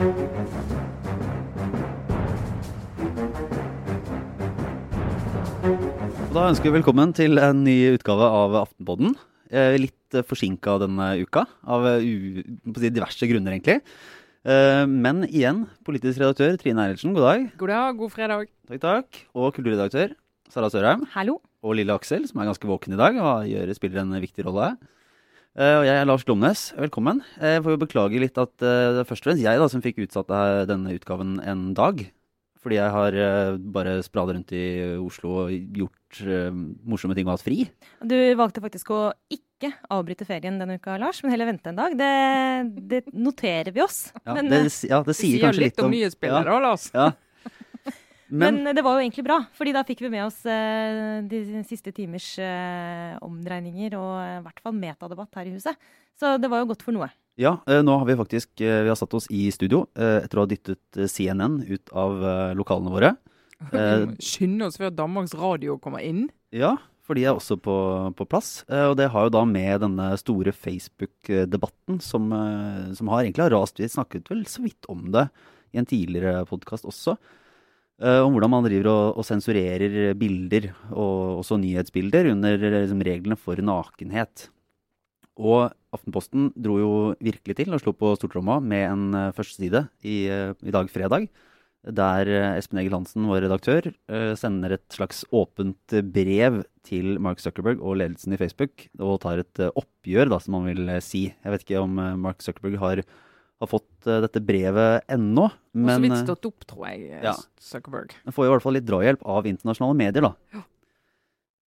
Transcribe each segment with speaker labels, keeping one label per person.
Speaker 1: Da ønsker vi velkommen til en ny utgave av Aftenpodden. Eh, Litt forsinka denne uka, av eh, u på å diverse grunner, egentlig. Eh, Men igjen, politisk redaktør Trine Eilertsen, god dag.
Speaker 2: God dag, god fredag.
Speaker 1: Takk, takk. Og kulturredaktør Sara Sørheim.
Speaker 3: Hallo.
Speaker 1: Og lille Aksel, som er ganske våken i dag og gjør, spiller en viktig rolle. Eh, Og jeg er Lars Glomnes. Velkommen. Eh, Jeg får jo beklage litt at eh, det er først og fremst jeg da, som fikk utsatt det denne utgaven en dag. Fordi jeg har bare spradet rundt i Oslo og gjort morsomme ting og hatt fri.
Speaker 3: Du valgte faktisk å ikke avbryte ferien denne uka, Lars, men heller vente en dag. Det, det noterer vi oss.
Speaker 1: Ja,
Speaker 3: men,
Speaker 1: det, ja, det sier
Speaker 2: Sier
Speaker 1: kanskje
Speaker 2: litt om nyhetsbildet,
Speaker 1: ja,
Speaker 2: Lars.
Speaker 1: ja. Men,
Speaker 3: men det var jo egentlig bra, fordi da fikk vi med oss eh, de siste timers eh, omdreininger og eh, i hvert fall metadebatt her i huset. Så det var jo godt for noe.
Speaker 1: ja, eh, nå har vi faktisk eh, Vi har satt oss i studio eh, etter å ha dyttet eh, CNN ut av eh, lokalene våre.
Speaker 2: Skynde oss før Danmarks Radio kommer inn.
Speaker 1: Ja, for de er også på, på plass. Eh, Og det har jo da med denne store Facebook-debatten som, eh, som har egentlig har rast. Vi snakket vel så vidt om det i en tidligere podkast også. Eh, Om hvordan man driver og, og sensurerer bilder, og også nyhetsbilder, under liksom, reglene for nakenhet. Og Aftenposten dro jo virkelig til og slo på stortromma med en uh, førsteside i, uh, i dag, fredag der uh, Espen Egil Hansen, vår redaktør, eh, sender et slags åpent eh, brev til Mark Zuckerberg og ledelsen i Facebook, og tar et eh, oppgjør, da, som man vil eh, si. Jeg vet ikke om eh, Mark Zuckerberg har, har fått eh, dette brevet ennå,
Speaker 2: Og så vidt
Speaker 1: eh,
Speaker 2: stått opp, tror jeg,
Speaker 1: ja.
Speaker 2: Zuckerberg.
Speaker 1: den får i hvert fall litt drahjelp av internasjonale medier, da.
Speaker 2: Ja.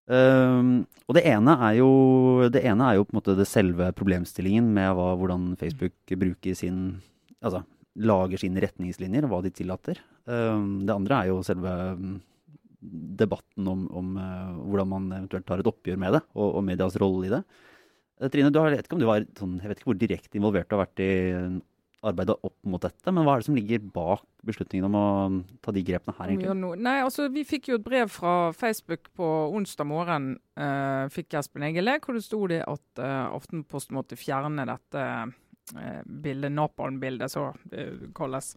Speaker 1: Um, og det ene, er jo, det ene er jo på en måte det selve problemstillingen med hva, hvordan Facebook bruker sin Altså lager sine retningslinjer, og hva de tillater. Um, det andre er jo selve mm, debatten om, om uh, hvordan man eventuelt tar et oppgjør med det, og, og medias rolle i det. Eh, Trine, du har, jeg vet ikke om du var sånn, jeg vet ikke hvor direkte involvert du har vært i arbeidet opp mot dette, men hva er det som ligger bak beslutningen om å ta de grepene her, egentlig?
Speaker 2: Nei, altså Vi fikk jo et brev fra Facebook på onsdag morgen, eh, fikk Espen Egele, hvor det sto det at eh, Aftenposten måtte fjerne dette eh, bildet, napalm-bildet, så det kalles,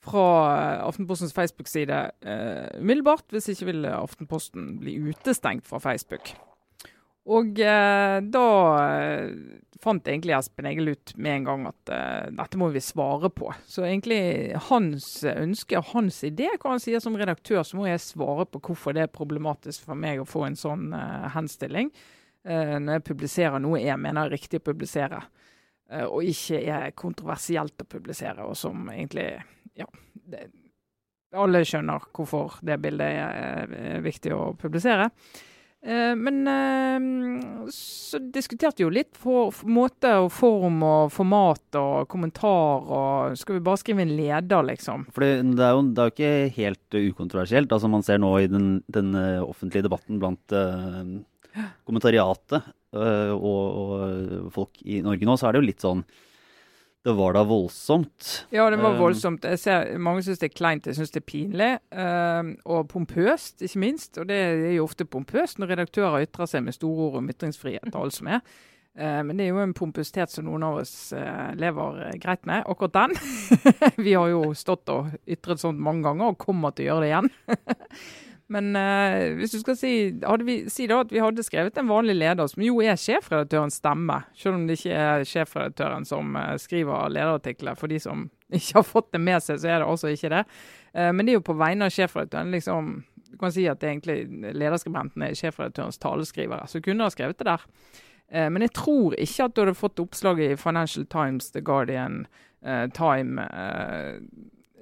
Speaker 2: fra eh, Aftenpostens Facebook-side eh, umiddelbart. Hvis ikke vil Aftenposten bli utestengt fra Facebook. Og eh, da eh, fant egentlig Espen Egil ut med en gang at eh, dette må vi svare på. Så egentlig hans ønske og hans idé, hva han sier som redaktør, så må jeg svare på hvorfor det er problematisk for meg å få en sånn eh, henstilling eh, når jeg publiserer noe jeg mener er riktig å publisere. eh, og ikke er kontroversielt å publisere, og som egentlig Ja. Det, alle skjønner hvorfor det bildet er, er viktig å publisere. Eh, men eh, så diskuterte vi jo litt for, for måte og form og format og kommentar og Skal vi bare skrive en leder, liksom?
Speaker 1: For det, er jo, det er jo ikke helt uh, ukontroversielt. Altså Man ser nå i den, den offentlige debatten blant uh, kommentariatet uh, og, og folk i Norge nå, så er det jo litt sånn Det var da voldsomt.
Speaker 2: Ja, det var
Speaker 1: Um,
Speaker 2: voldsomt. Jeg ser, mange syns det er kleint, jeg syns det er pinlig. eh, og pompøst, ikke minst. Og det er jo ofte pompøst når redaktører ytrer seg med store ord om ytringsfrihet og alt som er. Eh, men det er jo en pompøsitet som noen av oss eh, lever eh, greit med. Akkurat den. vi har jo stått og ytret sånt mange ganger, og kommer til å gjøre det igjen. Men uh, hvis du skal si, vi, si da at vi hadde skrevet en vanlig leder, som jo er sjefredaktørens stemme, selv om det ikke er sjefredaktøren som eh, skriver lederartikler. For de som ikke har fått det med seg, så er det altså ikke det. Uh, men det er jo på vegne av sjefredaktøren. liksom, Du kan si at egentlig lederskribenten er sjefredaktørens taleskrivere. Så kunne ha skrevet det der. Uh, men jeg tror ikke at du hadde fått oppslaget i Financial Times, The Guardian, Time,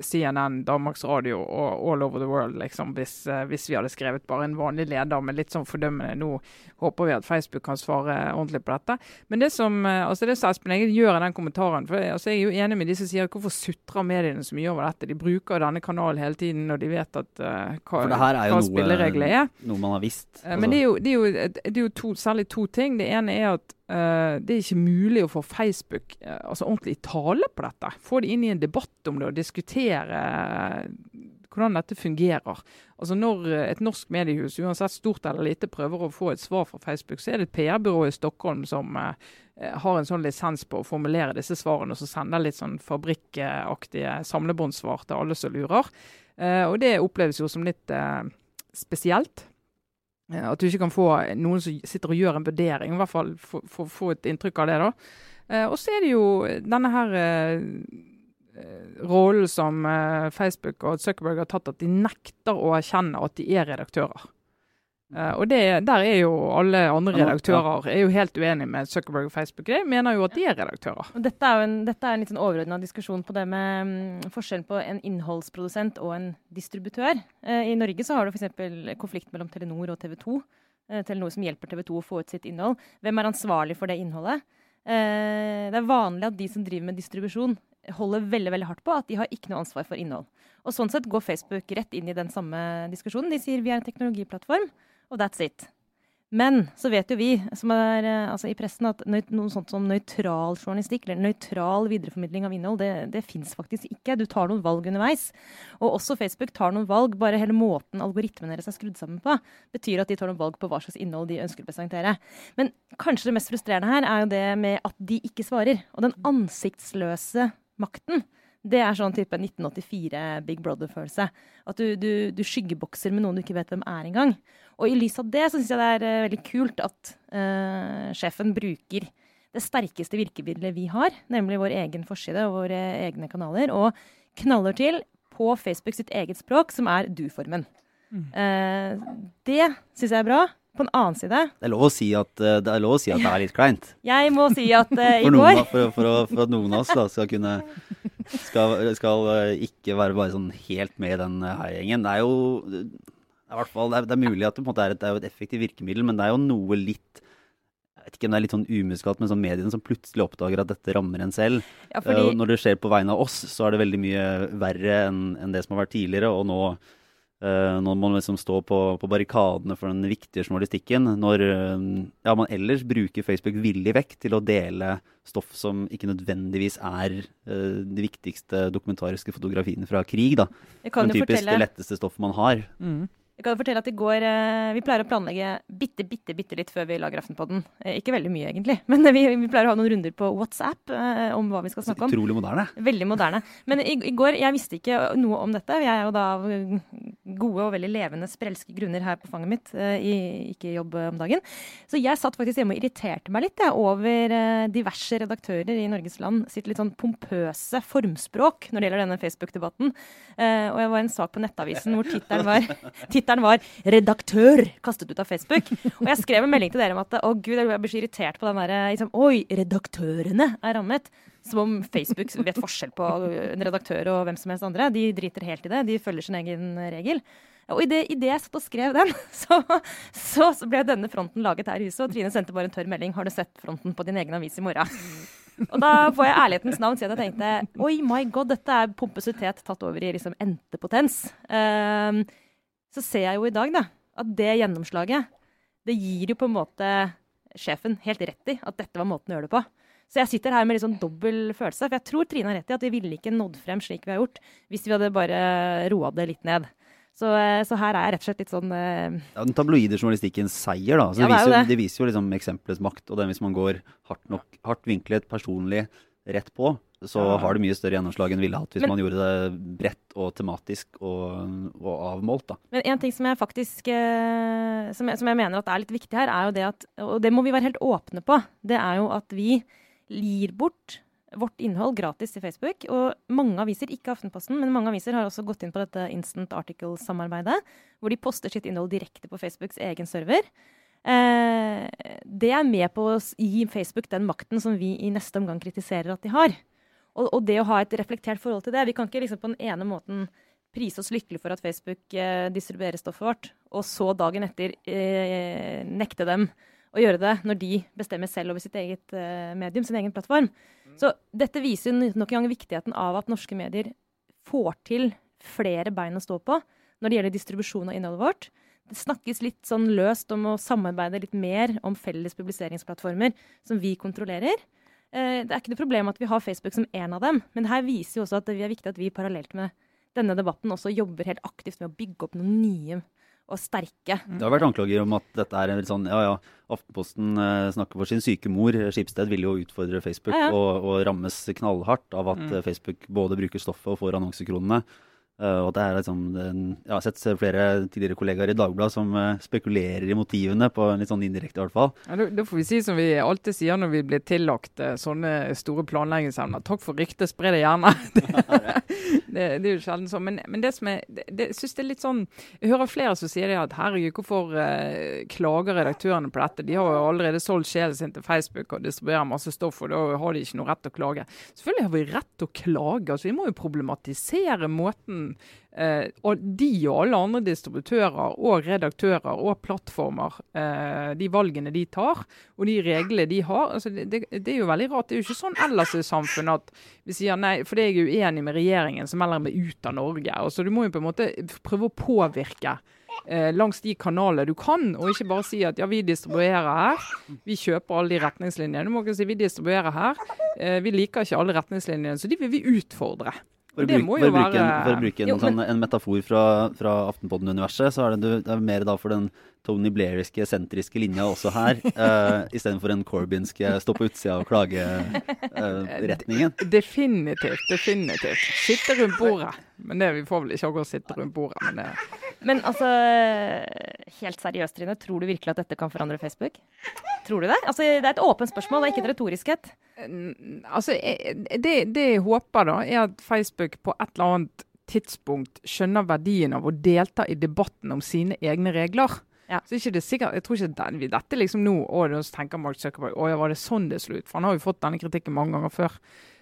Speaker 2: CNN, Danmarks Radio og All Over the World, liksom, hvis, eh, hvis vi hadde skrevet bare en vanlig leder med litt sånn fordømmende. Nå håper vi at Facebook kan svare ordentlig på dette. Men det som, eh, altså det som Espen Egil gjør i den kommentaren for altså jeg er jo enig med de som sier hvorfor sutrer mediene så mye over dette? De bruker denne kanalen hele tiden når de vet at, uh, hva, hva spillereglene er.
Speaker 1: Noe man har visst.
Speaker 2: Altså. Men det er jo, det er jo, det er jo to, særlig to ting. Det ene er at det er ikke mulig å få Facebook eh, altså ordentlig i tale på dette. Få det inn i en debatt om det og diskutere eh, hvordan dette fungerer. Altså Når et norsk mediehus, uansett stort eller lite, prøver å få et svar fra Facebook, så er det et PR-byrå i Stockholm som eh, har en sånn lisens på å formulere disse svarene, og så sender litt sånn fabrikkaktige samlebåndssvar til alle som lurer. Eh, og det oppleves jo som litt eh, spesielt. Eh, at du ikke kan få noen som sitter og gjør en vurdering, i hvert fall få et inntrykk av det. da. Eh, og så er det jo denne her eh, rollen som Facebook og Zuckerberg har tatt, at de nekter å erkjenne at de er redaktører. Uh, og det, Der er jo alle andre redaktører er jo helt uenige med Zuckerberg og Facebook. De mener jo at de er redaktører.
Speaker 3: Og dette er jo en, dette er en litt sånn overordna diskusjon på det med um, forskjellen på en innholdsprodusent og en distributør. Uh, I Norge så har du f.eks. konflikt mellom Telenor og TV 2. Uh, Telenor som hjelper TV 2 å få ut sitt innhold. Hvem er ansvarlig for det innholdet? det er vanlig at de som driver med distribusjon, holder veldig veldig hardt på at de har ikke noe ansvar for innhold. Og Sånn sett går Facebook rett inn i den samme diskusjonen. De sier vi er en teknologiplattform og that's it. Men så vet jo vi som er eh, altså i pressen at noe sånt som nøytral journalistikk eller nøytral videreformidling av innhold, det, det fins faktisk ikke. Du tar noen valg underveis. Og også Facebook tar noen valg. Bare hele måten algoritmene deres er skrudd sammen på, betyr at de tar noen valg på hva slags innhold de ønsker å presentere. Men kanskje det mest frustrerende her er jo det med at de ikke svarer. Og den ansiktsløse makten. Det er sånn type 1984 Big Brother-følelse. At du, du, du, skyggebokser med noen du ikke vet hvem er engang. Og i lys av det så syns jeg det er uh, veldig kult at uh, sjefen bruker det sterkeste virkemidlet vi har, nemlig vår egen forside og våre egne kanaler, og knaller til på Facebook sitt eget språk, som er du-formen. Mm. Uh, det syns jeg er bra. På en annen side
Speaker 1: Det er lov å si at det er, si at det er litt kleint.
Speaker 3: Jeg må si at uh, i
Speaker 1: går for, for, for, at noen av oss da, skal kunne skal, skal, ikke være bare sånn helt med i den heiagjengen. Det er jo i hvert fall, det er, det er mulig at det, er et, det er et effektivt virkemiddel, men det er jo noe litt jeg vet ikke om det er litt sånn umuskalt, men sånn mediene som plutselig oppdager at dette rammer en selv. Ja, fordi... uh, når det skjer på vegne av oss, så er det veldig mye verre enn en det som har vært tidligere. Og nå, uh, nå må man liksom stå på, på, barrikadene for den viktige journalistikken. Når uh, ja, man ellers bruker Facebook villig vekk til å dele stoff som ikke nødvendigvis er de viktigste dokumentariske fotografiene fra krig. da. Den typisk fortelle... det letteste stoffet man har. Mm.
Speaker 3: Jeg kan fortelle at i går eh, Vi pleier å planlegge bitte, bitte, bitte litt før vi lager Aftenpodden. Eh, ikke veldig mye, egentlig. Men vi, vi, pleier å ha noen runder på WhatsApp eh, om hva vi skal snakke om.
Speaker 1: Utrolig moderne.
Speaker 3: Veldig moderne. Men i, i, går Jeg visste ikke noe om dette. Jeg er jo da av gode og veldig levende sprelske grunner her på fanget mitt, i ikke jobb om dagen. Så jeg satt faktisk hjemme og irriterte meg litt jeg, over diverse redaktører i Norges land sitt litt sånn pompøse formspråk når det gjelder denne Facebook-debatten. Og jeg var en sak på Nettavisen hvor tittelen var tittelen var 'redaktør' kastet ut av Facebook. Og jeg skrev en melding til dere om at å gud, jeg blir så irritert på den derre liksom, Oi, redaktørene er rammet. Som om Facebook vet forskjell på en redaktør og hvem som helst andre. De driter helt i det. De følger sin egen regel. Og idet jeg satt og skrev den, så, så, ble denne fronten laget her i huset. Og Trine sendte bare en tørr melding. 'Har du sett fronten på din egen avis i morgen?' Og da får jeg ærlighetens navn si at jeg tenkte oi, my god, dette er pompøsitet tatt over i liksom entepotens. Um, så ser jeg jo i dag da, at det gjennomslaget, det gir jo på en måte sjefen helt rett i at dette var måten å gjøre det på. Så jeg sitter her med litt sånn dobbel følelse. For jeg tror Trine har rett i at vi ville ikke nådd frem slik vi har gjort, hvis vi hadde bare roa det litt ned. Så, eh, så, her er jeg rett og slett litt sånn uh...
Speaker 1: Ja, Den tabloide journalistikkens seier, da. Så ja, det, viser jo, det. det, viser jo liksom eksempelets makt. Og det hvis man går hardt, nok, hardt vinklet, personlig, rett på, så ja. har det mye større gjennomslag enn ville hatt hvis men, man gjorde det bredt og tematisk og, og avmålt. Da.
Speaker 3: Men en ting som jeg faktisk eh, som, jeg, som, jeg, mener at er litt viktig her, er jo det at Og det må vi være helt åpne på. Det er jo at vi gir bort vårt innhold gratis til Facebook. Og mange aviser, ikke Aftenposten, men mange aviser har også gått inn på dette Instant Article-samarbeidet, hvor de poster sitt innhold direkte på Facebooks egen server. Eh, det er med på å gi Facebook den makten som vi i neste omgang kritiserer at de har. Og, og, det å ha et reflektert forhold til det. Vi kan ikke liksom på den ene måten prise oss lykkelig for at Facebook eh, distribuerer stoffet vårt, og så dagen etter eh, nekte dem å gjøre det når de bestemmer selv over sitt eget eh, medium, sin egen plattform. Mm. Så dette viser nok en gang viktigheten av at norske medier får til flere bein å stå på når det gjelder distribusjon av innholdet vårt. Det snakkes litt sånn løst om å samarbeide litt mer om felles publiseringsplattformer som vi kontrollerer. Eh, det er ikke noe problem at vi har Facebook som en av dem, men det her viser jo også at det er viktig at vi parallelt med denne debatten også jobber helt aktivt med å bygge opp noen nye og sterke.
Speaker 1: Det har vært anklager om at dette er en sånn Ja ja, Aftenposten eh, snakker for sin syke mor. Skipsted vil jo utfordre Facebook
Speaker 3: Ja, ja.
Speaker 1: Og, og rammes knallhardt av at
Speaker 2: Mm.
Speaker 1: eh, Facebook både bruker stoffet og får annonsekronene. Eh, og det er liksom Jeg har sett flere tidligere kollegaer i Dagbladet som eh, spekulerer i motivene, på litt sånn indirekte i hvert fall.
Speaker 2: Ja, da, får vi si som vi alltid sier når vi blir tillagt eh, sånne store planleggingsevner. Takk for ryktet, spre det gjerne. det, det er jo sjelden sånn. Men, men det som er, det, det, synes det er litt sånn Jeg hører flere som sier det at herregud, hvorfor eh, klager redaktørene på dette? De har jo allerede solgt sjelen sin til Facebook og distribuerer masse stoff, og da har de ikke noe rett til å klage. Selvfølgelig har vi rett til å klage. altså Vi må jo problematisere måten eh, og de og alle andre distributører og redaktører og plattformer, eh, de valgene de tar og de reglene de har. altså det, det, det er jo veldig rart. Det er jo ikke sånn ellers i samfunnet at vi sier nei, fordi jeg er uenig med regjeringen, så melder jeg meg ut av Norge. altså Du må jo på en måte prøve å påvirke. Eh, langs de kanalene du kan, og ikke bare si at ja, vi distribuerer her. Vi kjøper alle de retningslinjene. Du må ikke si vi distribuerer her. Eh, vi liker ikke alle retningslinjene, så de vil vi utfordre.
Speaker 1: For å,
Speaker 2: Det
Speaker 1: bruke, for bruke, en, for å bruke en,
Speaker 3: Jo, men-
Speaker 1: sånn, en metafor fra, fra Aftenpodden-universet, så er det, du- det er mer da for den Tony Blairiske, sentriske linja også her, uh, istedenfor den Corbynske stå på utsida og klage-retningen.
Speaker 2: Definitivt. definitivt. Sitte rundt bordet. Men det, vi får vel ikke akkurat sitte rundt bordet. Men det,
Speaker 3: Men altså, helt seriøst, Trine, tror du virkelig at dette kan forandre Facebook? Tror du det? Altså, det er et åpent spørsmål, det er ikke et retorisk et.
Speaker 2: Mm, altså, det, det jeg håper, da, er at Facebook på et eller annet tidspunkt skjønner verdien av å delta i debatten om sine egne regler.
Speaker 3: Ja.
Speaker 2: Så ikke det er sikkert, Jeg tror ikke vi- dette liksom nå og da tenker Mark Zuckerberg å ja, var det sånn det slo ut? For han har jo fått denne kritikken mange ganger før.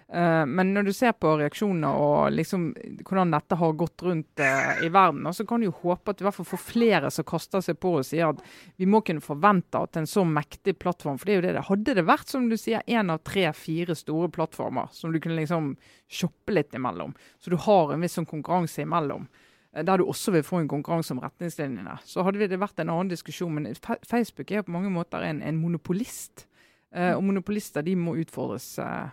Speaker 2: Uh, men når du ser på reaksjoner og liksom hvordan dette har gått rundt uh, i verden, så kan du jo håpe at du i hvert fall får flere som kaster seg på og sier at vi må kunne forvente at en så mektig plattform For det er jo det det hadde det vært, som du sier, én av tre-fire store plattformer som du kunne liksom shoppe litt imellom. Så du har en viss sånn konkurranse imellom. Der du også vil få en konkurranse om retningslinjene. Så hadde det vært en annen diskusjon. Men Facebook er på mange måter en, en monopolist. Eh, og monopolister de må utfordres eh,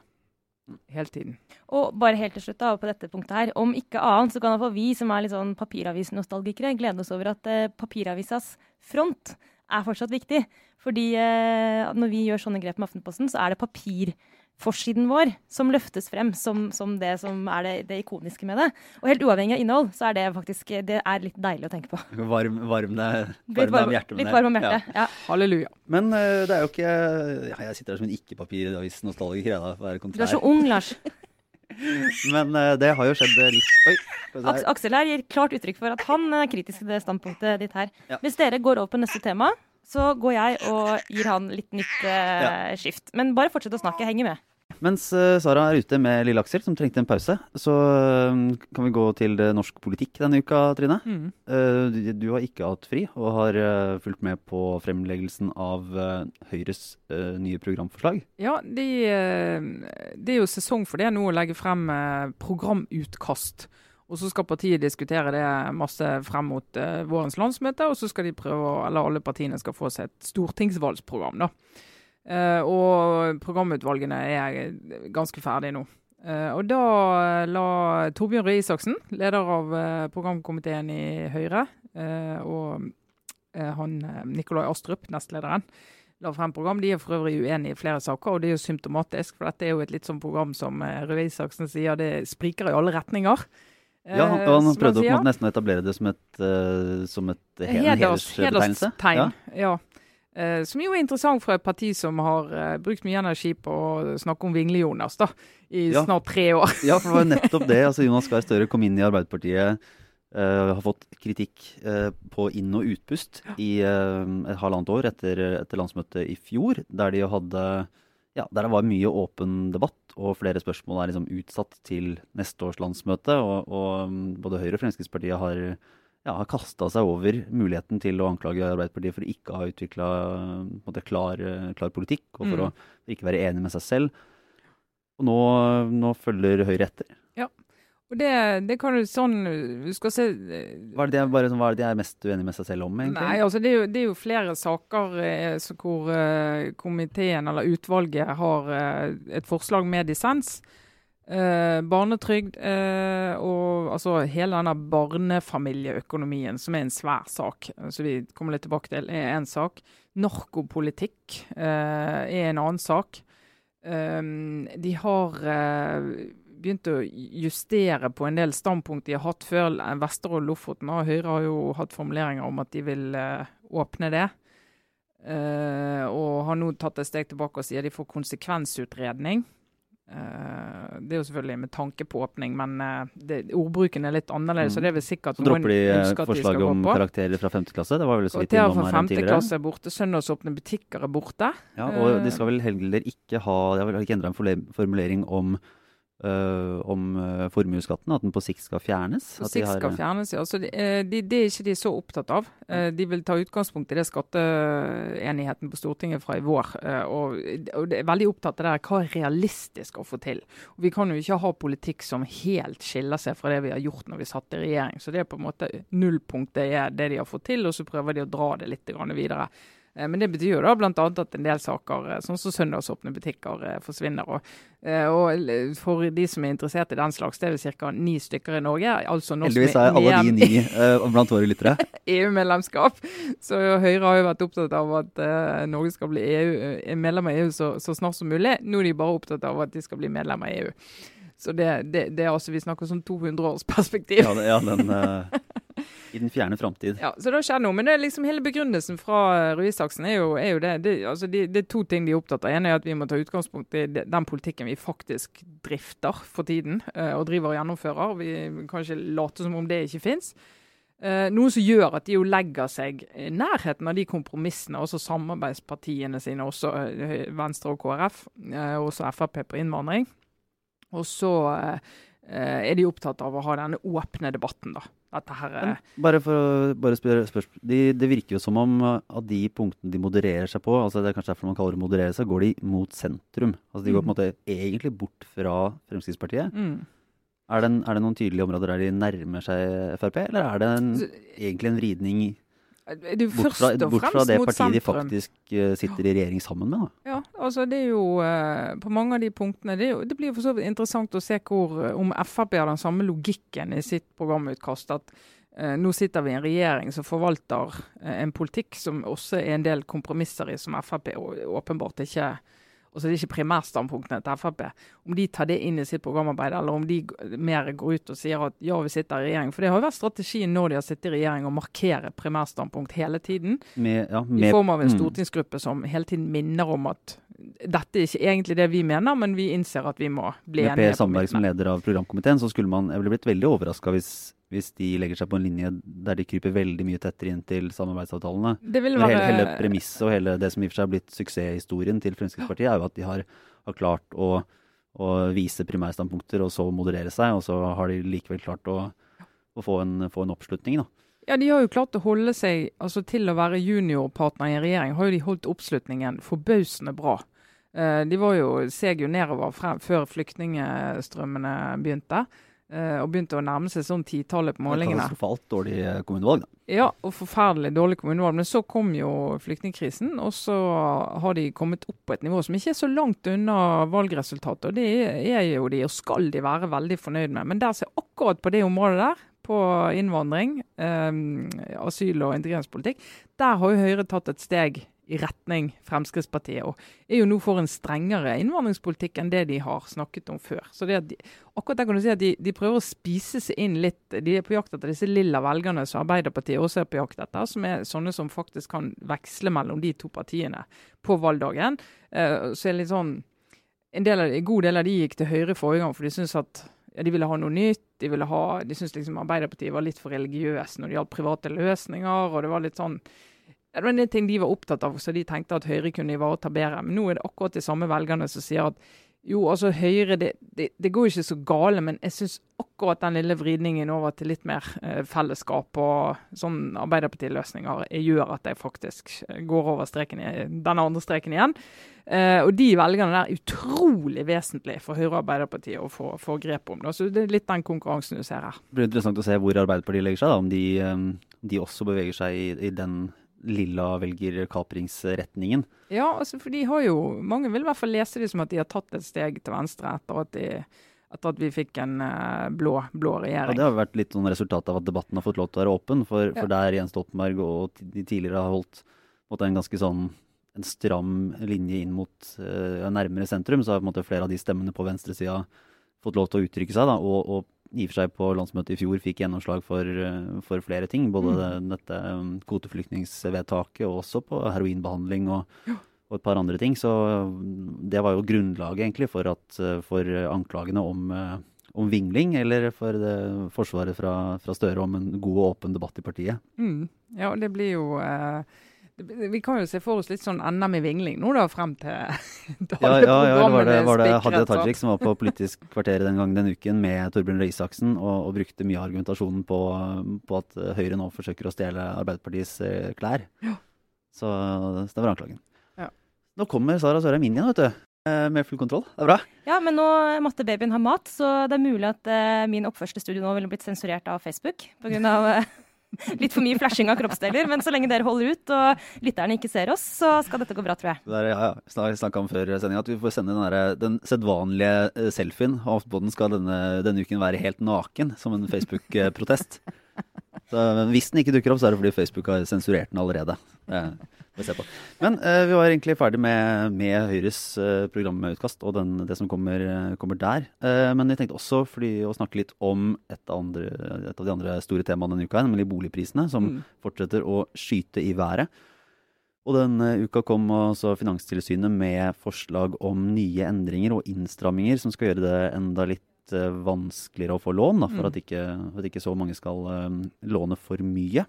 Speaker 2: hele tiden.
Speaker 3: Og bare helt til slutt da, på dette punktet her, om ikke annet så kan iallfall vi som er litt sånn papiravisnostalgikere glede oss over at eh, papiravisas front er fortsatt viktig. Fordi eh, når vi gjør sånne grep med Aftenposten, så er det papirforsiden vår som løftes frem som, som det som er det, det ikoniske med det. Og helt uavhengig av innhold, så er det faktisk det er litt deilig å tenke på.
Speaker 1: Varm, varm, deg- varm deg om hjertet.
Speaker 3: litt varm om hjertet. Ja.
Speaker 2: Halleluja.
Speaker 1: Men uh, det er jo ikke ja, Jeg sitter her som en å være
Speaker 3: Du er så ung, Lars.
Speaker 1: Men uh, det har jo skjedd eh, litt Oi! her.
Speaker 3: Aksel her gir klart uttrykk for at han er kritisk til det standpunktet ditt her.
Speaker 1: Ja.
Speaker 3: Hvis dere går over på neste tema, så går jeg og gir han litt nytt eh, skift. Men bare fortsett å snakke, henger med.
Speaker 1: Mens eh, Sara er ute med lille Aksel, som trengte en pause, så eh, kan vi gå til eh, norsk politikk denne uka, Trine.
Speaker 2: Mm.
Speaker 1: Du, har ikke hatt fri, og har fulgt med på fremleggelsen av Høyres nye programforslag.
Speaker 2: Ja, de, det er jo sesong for det nå å legge frem programutkast. Og så skal partiet diskutere det masse frem mot vårens landsmøte, og så skal de prøve, eller alle partiene skal få seg et stortingsvalgsprogram. da. Eh, og programutvalgene er ganske ferdige nå. Eh, og da la Torbjørn Røe Isaksen, leder av eh, programkomiteen i Høyre, og han Nikolai Astrup, nestlederen, la frem program. De er for øvrig uenige i flere saker, og det er jo symptomatisk. For dette er jo et litt sånn program som Røe Isaksen sier, det spriker i alle retninger.
Speaker 1: Ja, han, og han prøvde måte nesten å etablere det som et, uh, som et he- en
Speaker 2: Heders,
Speaker 1: hedersbetegnelse.
Speaker 2: hederstegn. Ja. Eh, som jo er interessant fra et parti som har eh, brukt mye energi på å snakke om Vingle-Jonas da, i
Speaker 1: Ja.
Speaker 2: snart tre år.
Speaker 1: Ja, for det var jo nettopp det. altså Jonas Gahr Støre kom inn i Arbeiderpartiet, eh, har fått kritikk eh, på inn- og utpust i eh, et halvannet år etter, etter landsmøtet i fjor, der de hadde ja, der det var mye åpen debatt, og flere spørsmål er liksom utsatt til neste års landsmøte. Og, og mm, både Høyre og Fremskrittspartiet har, ja, har kasta seg over muligheten til å anklage Arbeiderpartiet for å ikke ha utvikla klar, klar politikk, og for
Speaker 2: Mm.
Speaker 1: å ikke være enig med seg selv. Og nå, nå følger Høyre etter. Ja.
Speaker 2: Og det, det kan du sånn Du skal se eh,
Speaker 1: Hva er det de sånn, er, er mest uenig med seg selv om, egentlig?
Speaker 2: Nei, altså det er jo, det er jo flere saker eh, så hvor eh, komiteen eller utvalget har eh, et forslag med dissens. Eh, barnetrygd eh, og altså hele denne barnefamilieøkonomien, som er en svær sak, så vi kommer litt tilbake til, er en sak. Narkopolitikk eh, er en annen sak. Um, de har uh, begynt å justere på en del standpunkt de har hatt før Vesterålen Lofoten. Og Høyre har jo hatt formuleringer om at de vil åpne det. Og har nå tatt et steg tilbake og sier de får konsekvensutredning. Uh, det er jo selvfølgelig med tanke på åpning, men uh, det, ordbruken er litt annerledes. Mm. Så det er vel sikkert
Speaker 1: Så dropper de forslaget om karakterer fra 5. klasse? Det var vel så vidt
Speaker 2: innom her fra 5. klasse er borte. Søndagsåpne butikker er borte.
Speaker 1: Ja, og de skal vel heller ikke ha De har vel ikke endra en formulering om Uh, om uh, formuesskatten, at den på sikt skal fjernes?
Speaker 2: På sikt har, skal fjernes, ja. Så de, de, det er ikke de så opptatt av. Uh, de vil ta utgangspunkt i det skatteenigheten på Stortinget fra i vår. Og, og, det er veldig opptatt av det hva er realistisk å få til. Og vi kan jo ikke ha politikk som helt skiller seg fra det vi har gjort når vi satt i regjering. Så det er på en måte nullpunktet er det de har fått til, og så prøver de å dra det litt videre. Eh, men det betyr jo da bl.a. at en del saker, eh, sånn som søndagsåpne butikker, eh, forsvinner. Og, og, for de som er interessert i den slags, det er vel ca. ni stykker i Norge. Altså
Speaker 1: Heldigvis er alle de ni blant våre lyttere.
Speaker 2: EU-medlemskap. Så Høyre har jo vært opptatt av at Norge skal bli EU, medlem av EU så, så, snart som mulig. Nå er de bare opptatt av at de skal bli medlem av EU. Så det, det, det er altså, Vi snakker sånn 200 års perspektiv.
Speaker 1: Ja, det, ja den... I den fjerne framtid.
Speaker 2: Ja, så det skjer noe. Men det er liksom hele begrunnelsen fra Røe Isaksen er jo, er jo det. Det, altså de, det, er to ting de er opptatt av. En er at vi må ta utgangspunkt i den politikken vi faktisk drifter for tiden, uh, og driver og gjennomfører. Vi kan ikke late som om det ikke fins. Uh, noe som gjør at de jo legger seg i nærheten av de kompromissene, også samarbeidspartiene sine, også Venstre og KrF, og også Frp på innvandring. Og så er de opptatt av å ha denne åpne debatten, da.
Speaker 1: Her, er bare for å bare spørre spørsmål. De, det virker jo som om av de punktene de modererer seg på, altså det er kanskje derfor man kaller det moderere seg, går de mot sentrum. Altså De går på en mm. måte egentlig bort fra Fremskrittspartiet. Mm. Er, det en, er, det noen tydelige områder der de nærmer seg Frp, eller er det en, egentlig en vridning bort fra, bort fra det partiet de faktisk uh, sitter i regjering sammen med?
Speaker 2: Da. Ja, altså det er jo uh, På mange av de punktene Det, jo, det blir for så vidt interessant å se hvor, om Frp har den samme logikken i sitt programutkast. at nå sitter vi i en regjering som forvalter en politikk som også er en del kompromisser i, som Frp åpenbart ikke altså så er det ikke primærstandpunktene til Frp, om de tar det inn i sitt programarbeid, eller om de mer går ut og sier at ja, vi sitter i regjering. For det har jo vært strategien når de har sittet i regjering å markere primærstandpunkt hele tiden. Med, ja, med, I form av en mm. stortingsgruppe som hele tiden minner om at dette er ikke egentlig det vi mener, men vi innser at vi må bli
Speaker 1: enige. Med Per Sandberg som leder av programkomiteen, så skulle man jeg ville blitt veldig overraska hvis hvis de legger seg på en linje der de kryper veldig mye tettere inn til samarbeidsavtalene. Være... Hele, hele premisset og hele det som i og for seg har blitt suksesshistorien til Fremskrittspartiet, er jo at de har, har klart å, å, vise primærstandpunkter og så moderere seg, og så har de likevel klart å, å få, en, få, en, oppslutning. da.
Speaker 2: Ja, De har jo klart å holde seg altså til å være juniorpartner i regjering. Har jo de holdt oppslutningen forbausende bra. Uh, de var jo, seg jo nedover frem, før flyktningstrømmene begynte. Eh, og begynte å nærme seg sånn titallet på målingene.
Speaker 1: Katastrofalt dårlig eh, kommunevalg, da.
Speaker 2: Ja, og forferdelig dårlig kommunevalg. Men så kom jo flyktningkrisen, og så har de kommet opp på et nivå som ikke er så langt unna valgresultatet. Og det er jo de, og skal de være veldig fornøyd med. Men der ser akkurat på det området der, på innvandring, eh, asyl og integreringspolitikk, der har jo Høyre tatt et steg i retning Fremskrittspartiet, og er jo nå for en strengere innvandringspolitikk enn det de har snakket om før. Så det de, akkurat der kan du si at de, de, prøver å spise seg inn litt. De er på jakt etter disse lilla velgerne som Arbeiderpartiet også er på jakt etter, som er sånne som faktisk kan veksle mellom de to partiene på valgdagen. Uh, så er det litt sånn en, del av, en god del av de gikk til Høyre forrige gang, for de syns at ja, de ville ha noe nytt. De, ville ha, de syntes liksom Arbeiderpartiet var litt for religiøse når det gjaldt private løsninger. og det var litt sånn det var en ting de var opptatt av, så de tenkte at Høyre kunne ivareta bedre. Men nå er det akkurat de samme velgerne som sier at jo, altså Høyre, det, det, det går ikke så gale, men jeg syns akkurat den lille vridningen over til litt mer eh, fellesskap og sånn Arbeiderpartiløsninger gjør at jeg faktisk eh, går over streken i, denne andre streken igjen. Eh, og de velgerne der er utrolig vesentlig for Høyre og Arbeiderpartiet å få, få grep om. Det. Så det er litt den konkurransen du ser her.
Speaker 1: Det blir interessant å se hvor Arbeiderpartiet legger seg, da, om de, eh, de også beveger seg i, i den lilla velger kapringsretningen.
Speaker 2: Ja, altså for de har jo Mange vil i hvert fall lese det som at de har tatt et steg til venstre etter at de etter at vi fikk en uh, blå, blå, regjering.
Speaker 1: Ja, Det har vært litt sånn resultat av at debatten har fått lov til å være åpen. For, ja. for der Jens Stoltenberg og de tidligere har holdt en ganske sånn en stram linje inn mot uh, nærmere sentrum, så har måte flere av de stemmene på venstresida fått lov til å uttrykke seg. Da, og, og, i og for seg på landsmøtet i fjor fikk gjennomslag for, uh, for flere ting. Både mm. dette um, kvoteflyktningsvedtaket og også på heroinbehandling og, og, et par andre ting. Så um, det var jo grunnlaget egentlig for, at, uh, for anklagene om, om vingling, eller for det, forsvaret fra, fra, Støre om en god og åpen debatt i partiet.
Speaker 2: Mm. Ja, og det blir jo vi kan jo se for oss litt sånn NM i vingling nå da, frem til
Speaker 1: da ja, ja, ja, var det, var det Hadia Tajik som var på Politisk kvarter den gangen den uken med Torbjørn Røe Isaksen og, og, brukte mye av argumentasjonen på, på, at Høyre nå forsøker å stjele Arbeiderpartiets eh, klær. Ja. Så, så, det var anklagen. Ja. Nå kommer Sara Sørheim inn igjen, vet du. Eh, med full kontroll. Det er bra.
Speaker 3: Ja, men nå måtte babyen ha mat, så det er mulig at uh, min oppførselsstudio nå ville blitt sensurert av Facebook. På grunn av, uh, litt for mye flashing av kroppsdeler. Men så lenge dere holder ut og lytterne ikke ser oss, så skal dette gå bra, tror jeg.
Speaker 1: Det er, ja, ja. Snakka om før sendinga at vi får sende den, der, den sedvanlige eh, selfien. Aftenposten skal denne, denne uken være helt naken, som en Facebook-protest. Hvis den ikke dukker opp, så er det fordi Facebook har sensurert den allerede. Men uh, vi var egentlig ferdig med, med Høyres uh, programutkast og den, det som kommer, kommer der. Men vi tenkte også å snakke litt om et, andre, et, av de andre store temaene denne uka, nemlig boligprisene, som mm. fortsetter å skyte i været. Og denne uka kom også Finanstilsynet med forslag om nye endringer og innstramminger som skal gjøre det enda litt vanskeligere å få lån, da, for, mm. at ikke, for, at ikke, så mange skal låne for mye.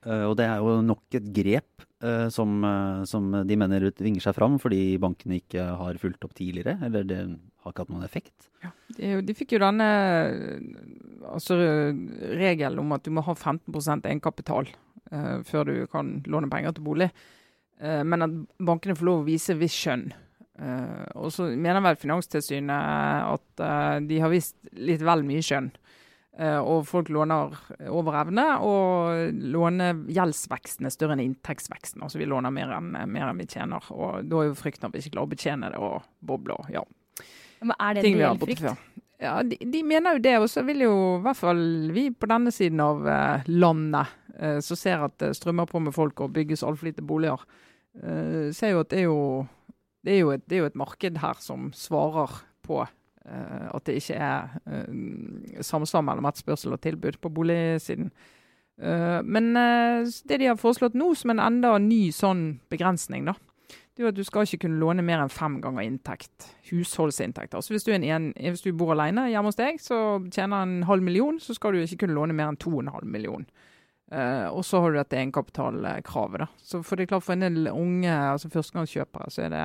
Speaker 1: Uh, og det er jo nok et grep som, som, de mener vinger seg fram fordi bankene ikke har fulgt opp tidligere, eller det har ikke hatt noen effekt.
Speaker 2: Ja, de, de fikk jo denne altså, regelen om at du må ha 15% egenkapital før du kan låne penger til bolig. men at bankene får lov å vise visst skjønn. Og så mener vel Finanstilsynet at de har vist litt vel mye skjønn. Uh, og folk låner over evne, og lånegjeldsveksten er større enn inntektsveksten. Altså vi låner mer enn, mer enn vi tjener. Og da er jo frykten at vi ikke klarer å betjene det og boble og ja.
Speaker 3: Men er det en reell frykt?
Speaker 2: Ja, de, de, mener jo det. Og så vil jo i hvert fall vi på denne siden av landet, som ser at det strømmer på med folk og bygges altfor lite boliger, ser jo at det er jo, det er et, det er jo et marked her som svarer på uh, at det ikke er uh, samsvar mellom etterspørsel og tilbud på boligsiden. Uh, men det de har foreslått nå som en enda ny sånn begrensning, da, det er jo at du skal ikke kunne låne mer enn fem ganger inntekt. Husholdsinntekt. Altså hvis du, en, hvis du bor alene hjemme hos deg, så tjener en halv million, så skal du ikke kunne låne mer enn to og en halv million. Uh, og så har du dette egenkapitalkravet. da. Så for det er klart for en del unge altså førstegangskjøpere så er det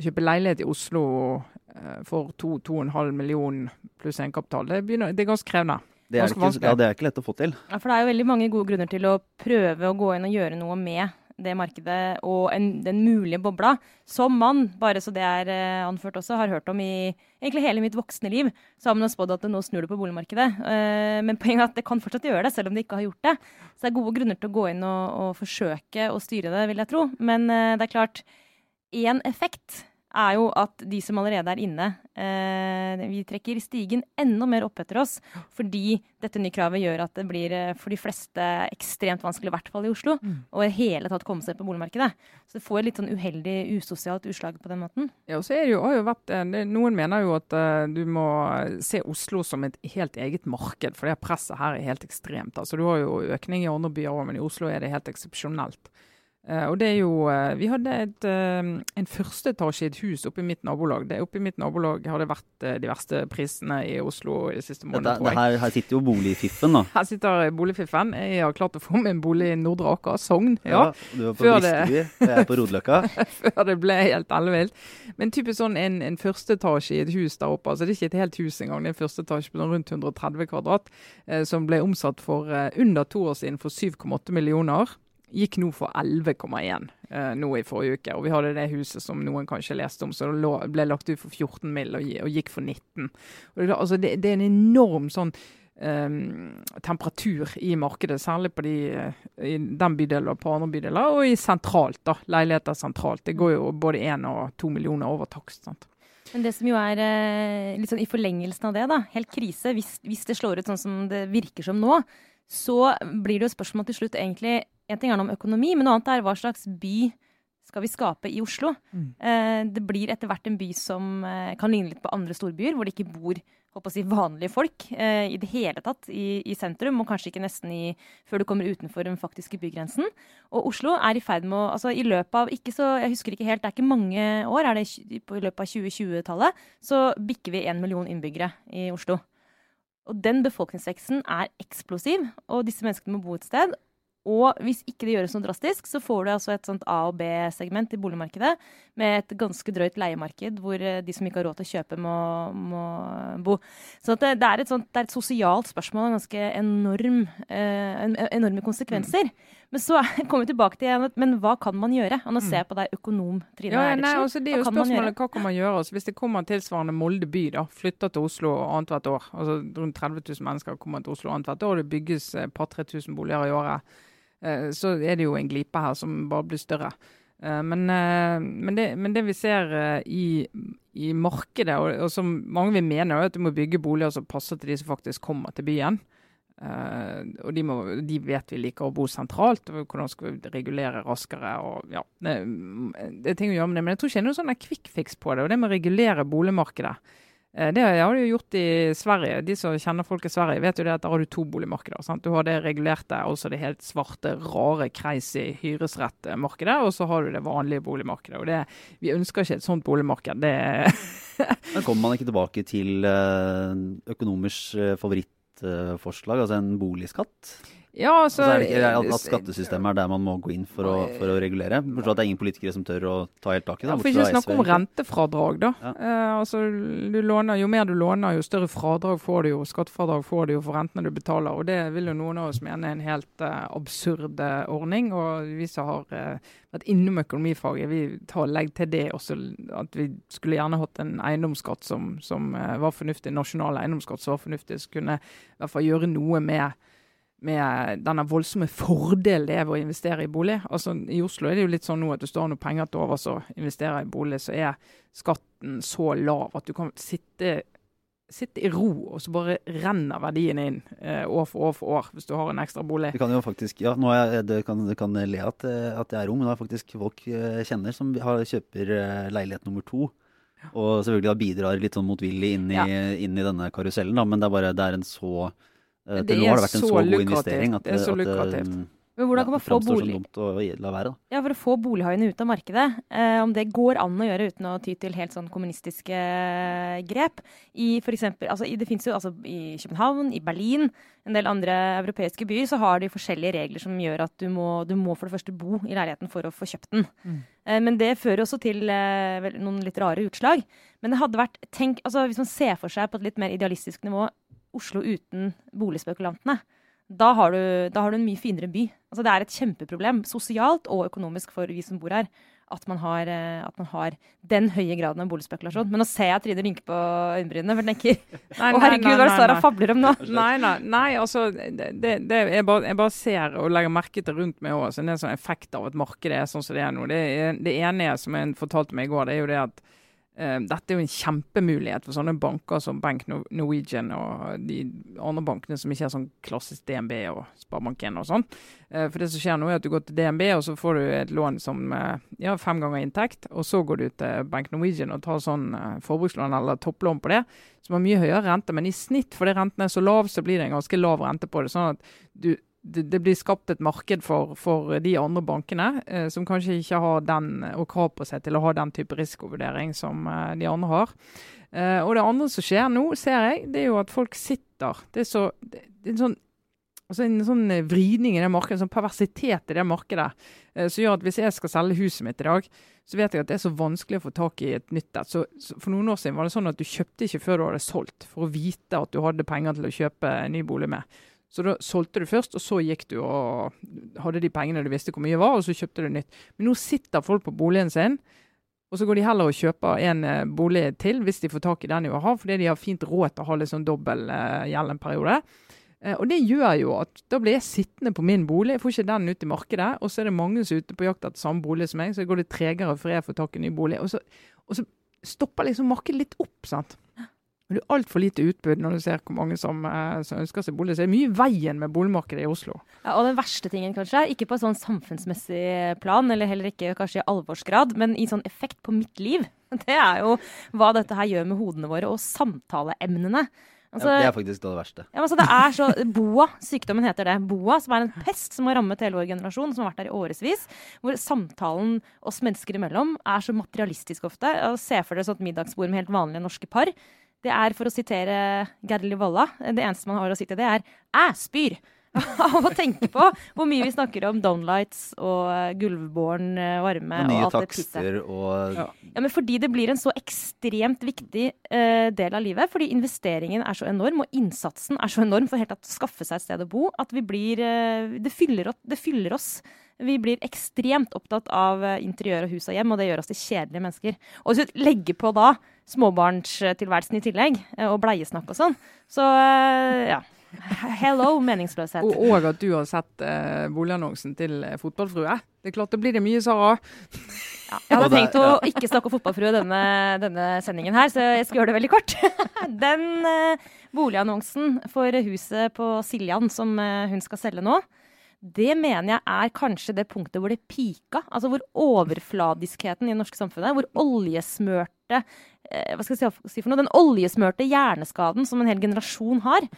Speaker 2: å kjøpe leilighet i Oslo uh, for 2-2,5 millioner pluss egenkapital, det, begynner, det er ganske krevende.
Speaker 1: Det er, ikke, ja, det er ikke lett å få til.
Speaker 3: Ja, For det er jo veldig mange gode grunner til å prøve å gå inn og gjøre noe med det markedet og en, den mulige bobla, som man, bare så det er uh, anført også, har hørt om i egentlig hele mitt voksne liv. Så har man spådd at det nå snur det på boligmarkedet. Uh, men poenget er at det kan fortsatt gjøre det, selv om det ikke har gjort det. Så det er gode grunner til å gå inn og, og forsøke å styre det, vil jeg tro. Men uh, det er klart, én effekt er jo at de som allerede er inne, eh, vi trekker stigen enda mer opp etter oss. Fordi dette nye kravet gjør at det blir eh, for de fleste ekstremt vanskelig, i hvert fall i Oslo, mm. å i hele tatt komme seg på boligmarkedet. Så det får et litt sånn uheldig, usosialt utslag på den måten.
Speaker 2: Ja, og så er det jo, har jo vært, eh, Noen mener jo at uh, du må se Oslo som et helt eget marked, for det presset her er helt ekstremt. Altså Du har jo økning i andre byer òg, men i Oslo er det helt eksepsjonelt. Uh, og det er jo uh, Vi hadde et, uh, en førsteetasje i et hus oppe i mitt nabolag. Det, oppe i mitt nabolag har det vært de verste prisene i Oslo i de siste månedene,
Speaker 1: tror jeg. Her, her, sitter jo boligfiffen, da.
Speaker 2: Her sitter boligfiffen. Jeg har klart å få meg en bolig i Nordre Aker, Sogn.
Speaker 1: Ja, ja, du er på Briskeby, jeg er på Rodeløkka.
Speaker 2: før det ble helt ellevilt. Men typisk sånn en, en førsteetasje i et hus der oppe. altså Det er ikke et helt hus engang, det er en førsteetasje på sånn rundt 130 kvadrat, som ble omsatt for under to år siden for 7,8 millioner gikk nå for 11,1 eh, nå i forrige uke. Og vi hadde det huset som noen kanskje leste om, som ble lagt ut for 14 mill. Og, og, gikk for 19. Det, altså det, det, er en enorm sånn eh, temperatur i markedet, særlig de, eh, i den bydelen og på andre bydeler. Og i sentralt, da. Leiligheter sentralt. Det går jo både én og to millioner over takst. sant?
Speaker 3: Men det som jo er eh, litt sånn i forlengelsen av det, da, helt krise, hvis, hvis det slår ut sånn som det virker som nå, så blir det jo spørsmål til slutt egentlig En ting er noe om økonomi, men noe annet er hva slags by skal vi skape i Oslo.
Speaker 2: Mm.
Speaker 3: Eh, det blir etter hvert en by som eh, kan ligne litt på andre storbyer, hvor det ikke bor si, vanlige folk eh, i det hele tatt i, i, sentrum, og kanskje ikke nesten i, før du kommer utenfor den faktiske bygrensen. Og Oslo er i ferd med å altså I løpet av ikke så, jeg husker ikke helt, det er ikke mange år, er det i løpet av 2020-tallet, så bikker vi én million innbyggere i Oslo. Og den befolkningsveksten er eksplosiv, og disse menneskene må bo et sted. Og hvis ikke det gjøres noe drastisk, så får du altså et sånt A- og B-segment i boligmarkedet med et ganske drøyt leiemarked hvor eh, de som ikke har råd til å kjøpe, må, må bo. Så det, det, er sånt, det, er et sosialt spørsmål, ganske enorm, eh, enorme konsekvenser. Mm. Men så kommer vi tilbake til igjen, men hva kan man gjøre? Og nå ser jeg på deg, økonom Trine
Speaker 2: ja, nei, altså, Det er jo spørsmålet hva kan man gjøre? Altså, hvis det kommer tilsvarende Molde by, da, flytter til Oslo annethvert år. altså Rundt 30 000 mennesker kommer til Oslo annethvert år. Det bygges et par 3000 boliger i året. Eh, så er det jo en glipe her som bare blir større. Eh, men, eh, men, det, men det, vi ser i, i markedet, og, og, som mange vil mene, er at du må bygge boliger som passer til de som faktisk kommer til byen. Og de, må, de, vet vi liker å bo sentralt. og Hvordan skal vi regulere raskere? og ja, Det, det er ting å gjøre med det, men jeg tror ikke det er noen sånn fix på det. og Det med å regulere boligmarkedet det har de gjort i Sverige. De som kjenner folk i Sverige, vet jo det at der har du to boligmarkeder. Sant? Du har det regulerte, altså det helt svarte, rare, crazy hyresrettmarkedet, og så har du det vanlige boligmarkedet. Og det, vi ønsker ikke et sånt boligmarked. Det
Speaker 1: Men kommer man ikke tilbake til eh, økonomers eh, favorittforslag, altså en boligskatt?
Speaker 2: Ja, altså,
Speaker 1: altså er det ikke at skattesystemet er der man må gå inn for å, for å regulere? Bortsett at det er ingen politikere som tør å ta helt tak i det.
Speaker 2: Ja, for ikke snakke om rentefradrag, da. Ja. Eh, altså, låner, jo mer du låner, jo større fradrag får du jo. Skattefradrag får du jo for rentene du betaler. Og det vil jo noen av oss mene er en helt uh, absurd uh, ordning. Og vi som har uh, vært innom økonomifaget, vi tar legg til det også. At vi skulle gjerne hatt en eiendomsskatt som, som var fornuftig, nasjonal eiendomsskatt som var fornuftig, som kunne i hvert fall gjøre noe med med denne voldsomme fordelen det er ved å investere i bolig. Altså I Oslo er det jo litt sånn nå at du står noen penger til overs og investerer i bolig, så er skatten så lav at du kan sitte, sitte i ro, og så bare renner verdiene inn eh, år for år for år, hvis du har en ekstra bolig.
Speaker 1: Det kan jo faktisk, ja, nå er jeg, det kan, det kan le at, at jeg er ung, men det er faktisk folk jeg kjenner som har, kjøper eh, leilighet nummer to. Og selvfølgelig da bidrar litt sånn motvillig inn i, ja. inn i denne karusellen, da, men det er bare det er en så Eh, til nå har det vært en så, så god investering at,
Speaker 2: det er så
Speaker 1: at,
Speaker 2: lukrativt.
Speaker 3: Men hvordan kan man få bolig...
Speaker 1: å la være, da.
Speaker 3: Ja, For å få bolighaiene ut av markedet, eh, om det går an å gjøre uten å ty til helt sånn kommunistiske eh, grep. I for eksempel, altså, det finnes jo altså, i København, i Berlin, en del andre europeiske byer, så har de forskjellige regler som gjør at du må, du må for det første bo i leiligheten for å få kjøpt den. Mm. Eh, men det fører også til eh, noen litt rare utslag. Men det hadde vært, tenk, altså, hvis man ser for seg på et litt mer idealistisk nivå Oslo uten boligspekulantene, da har, du, da har du en mye finere by. Altså det er et kjempeproblem, sosialt og økonomisk for vi som bor her, at man har, eh, at man har den høye graden av boligspekulasjon. Men nå ser jeg Trine rynke på øyenbrynene, for tenker Å, herregud, hva er det Sara fabler om nå?
Speaker 2: Nei, nei, nei altså det, det, jeg, bare, jeg, bare, ser og legger merke til rundt meg òg. Er en sånn effekt av at markedet er sånn som det er nå. Det, det ene som en fortalte meg i går, det er jo det at dette er jo en kjempemulighet for sånne banker som Bank Norwegian og de andre bankene som ikke er sånn klassisk DNB og Sparebank1 og sånn. Uh, for det som skjer nå er at du går til DNB og så får du et lån som uh, ja, fem ganger inntekt. Og så går du til Bank Norwegian og tar sånn forbrukslån eller topplån på det, som har mye høyere rente. Men i snitt fordi renten er så lav, så blir det en ganske lav rente på det. sånn at du det, det, blir skapt et marked for, for de andre bankene, eh, som kanskje ikke har den og krav på seg til å ha den type risikovurdering som eh, de andre har. Eh, og det andre som skjer nå, ser jeg, det er jo at folk sitter Det er, så, det, det er en, sånn, altså en sånn vridning i det markedet, en sånn perversitet i det markedet, eh, som gjør at hvis jeg skal selge huset mitt i dag, så vet jeg at det er så vanskelig å få tak i et nytt et. For noen år siden var det sånn at du kjøpte ikke før du hadde solgt, for å vite at du hadde penger til å kjøpe en ny bolig med. Så da solgte du først, og så gikk du og hadde de pengene du visste hvor mye var, og så kjøpte du nytt. Men nå sitter folk på boligen sin, og så går de heller og kjøper en eh, bolig til hvis de får tak i den de har, fordi de har fint råd til å ha litt sånn dobbel uh, gjeld en periode. Uh, og det gjør jo at da blir jeg sittende på min bolig, jeg får ikke den ut i markedet. Og så er det mange som er ute på jakt etter samme bolig som meg, så går det tregere før jeg får tak i ny bolig. Og så, og så stopper liksom markedet litt opp. sant? Og Det er altfor lite utbud når du ser hvor mange som, eh, som ønsker seg bolig. Så det er mye i veien med boligmarkedet i Oslo.
Speaker 3: Ja, og den verste tingen, kanskje, ikke på et sånn samfunnsmessig plan, eller heller ikke kanskje i alvorsgrad, men i sånn effekt på mitt liv, det er jo hva dette her gjør med hodene våre og samtaleemnene. Altså,
Speaker 1: ja, det er faktisk det verste.
Speaker 3: Ja, altså det er så, BOA, sykdommen heter det. BOA, som er en pest som har rammet hele vår generasjon, som har vært der i årevis. Hvor samtalen oss mennesker imellom er så materialistisk ofte. Se for dere et middagsbord med helt vanlige norske par. Det er, for å sitere Gerli Volla, det eneste man har å si til det, er 'æ spyr' av å tenke på hvor mye vi snakker om downlights og eh, gulvbåren eh, varme.
Speaker 1: Og nye
Speaker 3: og
Speaker 1: takster og
Speaker 2: Ja.
Speaker 3: Ja, men fordi det blir en så ekstremt viktig uh, del av livet. Fordi investeringen er så enorm, og innsatsen er så enorm for helt å skaffe seg et sted å bo, at vi blir uh, det, fyller, opp- det fyller oss. Vi blir ekstremt opptatt av interiør og hus og hjem, og det gjør oss til kjedelige mennesker. Og hvis vi legger på da småbarnstilværelsen i tillegg, eh, og bleiesnakk og sånn, så eh, ja. Hello, meningsløshet.
Speaker 2: Og, og at du har sett eh, boligannonsen til eh, Fotballfrue. Det er klart, det blir det mye, Sara.
Speaker 3: Ja, jeg hadde
Speaker 1: det-
Speaker 3: tenkt å ikke snakke om fotballfrue denne, denne sendingen her, så jeg skal gjøre det veldig kort. Den eh, boligannonsen for huset på Siljan som eh, hun skal selge nå, det mener jeg er kanskje det punktet hvor det pika. Altså hvor overfladiskheten i det norske samfunnet, hvor oljesmørte eh, Hva skal jeg si, for noe? Den oljesmørte hjerneskaden som en hel generasjon har,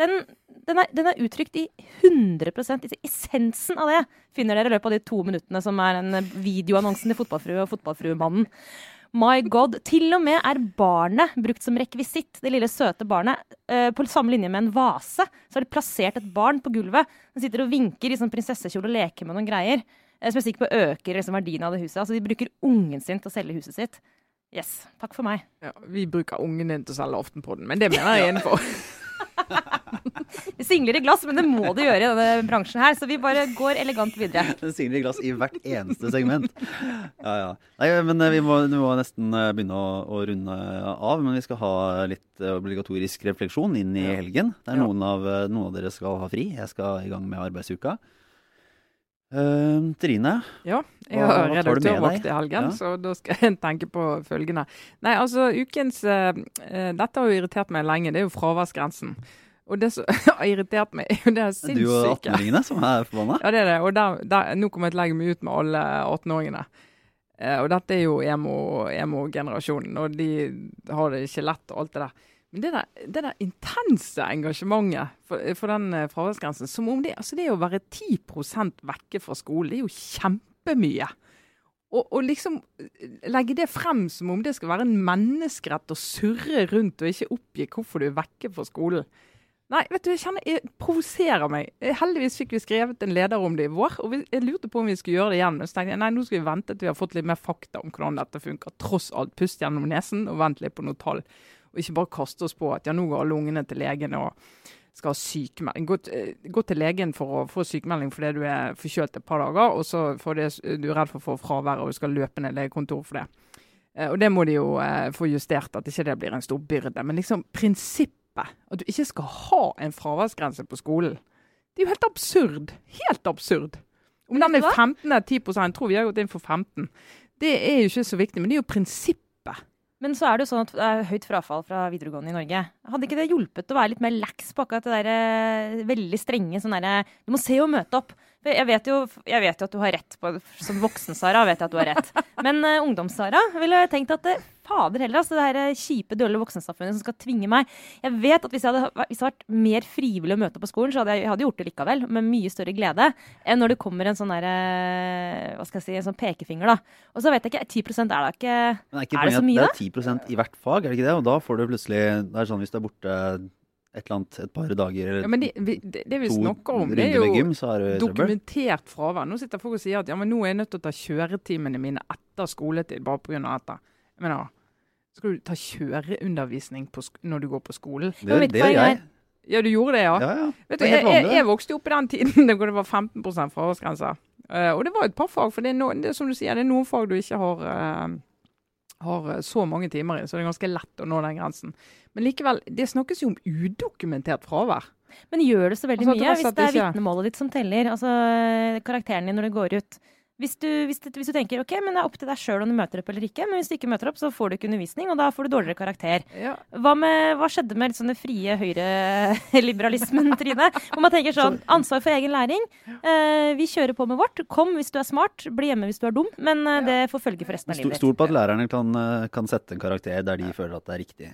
Speaker 3: den, den, er, den er uttrykt i 100% i Essensen av det finner dere i løpet av de to minuttene som er en videoannonsen til Fotballfrue og Fotballfruemannen. My god. Til og med er barnet brukt som rekvisitt. Det lille søte barnet. Eh, på samme linje med en vase så har de plassert et barn på gulvet. som sitter og vinker i sånn prinsessekjole og leker med noen greier. eh, som jeg er sikker på øker liksom, verdien av det huset. Altså De bruker ungen sin til å selge huset sitt. Yes. Takk for meg.
Speaker 2: Ja, vi bruker ungen din til å selge Aftenpodden, men det mener jeg er innenfor.
Speaker 3: Det singler i glass, men det må det gjøre i denne bransjen her. Så vi bare går elegant videre.
Speaker 1: Det singler i glass i hvert eneste segment. Ja, ja. Nei, men eh, vi må, vi må nesten eh, begynne å, å runde av. Men vi skal ha litt eh, obligatorisk refleksjon inn i helgen. Der noen, av, noen av dere skal ha fri. Jeg skal i gang med arbeidsuka. Eh, Trine,
Speaker 2: Ja, jeg har redaktørvakt i helgen,
Speaker 1: Ja.
Speaker 2: så da skal jeg tenke på følgende. Nei, altså, ukens eh, eh, Dette har jo irritert meg lenge. Det er jo fraværsgrensen. Og det som har irritert meg, er jo det
Speaker 1: du og
Speaker 2: sinnssyke
Speaker 1: 18-åringene som er forbanna.
Speaker 2: Ja, det er det. Og der, der, nå kommer jeg til å legge meg ut med alle 18-åringene. Uh, og dette er jo emo- emo-generasjonen, og de har det ikke lett og alt det der. Men det der, det der intense engasjementet for, for den eh, fraværsgrensen, som om det, altså det å være 10% vekke fra skolen, det er jo kjempemye. Og, liksom eh, legge det frem som om det skal være en menneskerett å surre rundt og ikke oppgi hvorfor du er vekke fra skolen. Nei, vet du, jeg kjenner det provoserer meg. Eh, Heldigvis fikk vi skrevet en leder om det i vår, og jeg lurte på om vi skulle gjøre det igjen. Men så tenkte jeg nei, nå skal vi vente til vi har fått litt mer fakta om hvordan dette funker. Tross alt, pust gjennom nesen og vent litt på noen tall. Og ikke bare kaste oss på at ja, nå går alle ungene til legen og skal ha sykemelding. Gå, eh, gå til legen for å få sykemelding fordi du er forkjølt et par dager, og så fordi du er redd for å få fravær og du skal løpe ned legekontoret for det. Eh, Og det må de jo eh, få justert, at ikke det blir en stor byrde. Men liksom prinsippet, at du ikke skal ha en fraværsgrense på skolen, det er jo helt absurd. Helt absurd. Om den er 15 eller 10 jeg tror vi har gått inn for 15. Det er jo ikke så viktig, men det er jo prinsippet.
Speaker 3: Men så er det jo sånn at det er høyt frafall fra videregående i Norge. Hadde ikke det hjulpet å være litt mer lax på akkurat det der eh, veldig strenge sånn derre Du må se og møte opp. Jeg vet, jo, jeg vet jo at du har rett på Som voksen-Sara vet jeg at du har rett. Men uh, ungdoms-Sara ville tenkt at det fader heller, altså det her eh, kjipe, dølle voksensamfunnet som skal tvinge meg Jeg vet at hvis jeg hadde, hvis jeg hadde vært mer frivillig å møte opp på skolen, så hadde jeg, jeg hadde gjort det likevel, med mye større glede enn når det kommer en sånn derre Hva skal jeg si, en sånn pekefinger, da. Og så vet jeg ikke, 10 er da ikke
Speaker 1: Men er ikke
Speaker 3: Er det så mye,
Speaker 1: at det er 10% i hvert fag, er det ikke det? Og da får du plutselig Det er sånn hvis du er borte et eller annet et par dager eller
Speaker 2: Ja, men det, vi, det, det vi
Speaker 1: to
Speaker 2: snakker om, det er jo
Speaker 1: gym, er
Speaker 2: dokumentert fravær. Nå sitter folk og sier at ja, men nå er jeg nødt til å ta kjøretimene mine etter skoletid bare pga. dette. Jeg mener, skal du ta kjøreundervisning på, når du går på skolen?
Speaker 1: Det, det, det
Speaker 3: er
Speaker 1: jeg.
Speaker 2: Ja, du gjorde det, ja.
Speaker 1: Ja, ja.
Speaker 2: Vet du, jeg, jeg, jeg vokste opp i den tiden hvor det var 15% fraværsgrense. Uh, og det var et par fag, for det er, no, det er som du sier, det er noen fag du ikke har, eh, har eh, så mange timer i, så det er ganske lett å nå den grensen. Men likevel, det snakkes jo om udokumentert fravær.
Speaker 3: Men gjør det så veldig
Speaker 2: Altså,
Speaker 3: mye hvis det er vitnemålet ditt som teller? Altså karakteren din når du går ut. Hvis du, hvis, du, hvis du, tenker ok, men det er opp til deg sjøl om du møter opp eller ikke, men hvis du ikke møter opp, så får du ikke undervisning, og da får du dårligere karakter.
Speaker 2: Ja.
Speaker 3: Hva, med, hva, skjedde med den frie høyreliberalismen, Trine? Hvor man tenker sånn ansvar for egen læring. Eh, vi kjører på med vårt. Kom hvis du er smart, bli hjemme hvis du er dum. Men eh, det får følge for resten av livet.
Speaker 1: Stol på at lærerne kan, eh, kan, sette en karakter der de føler at det er riktig.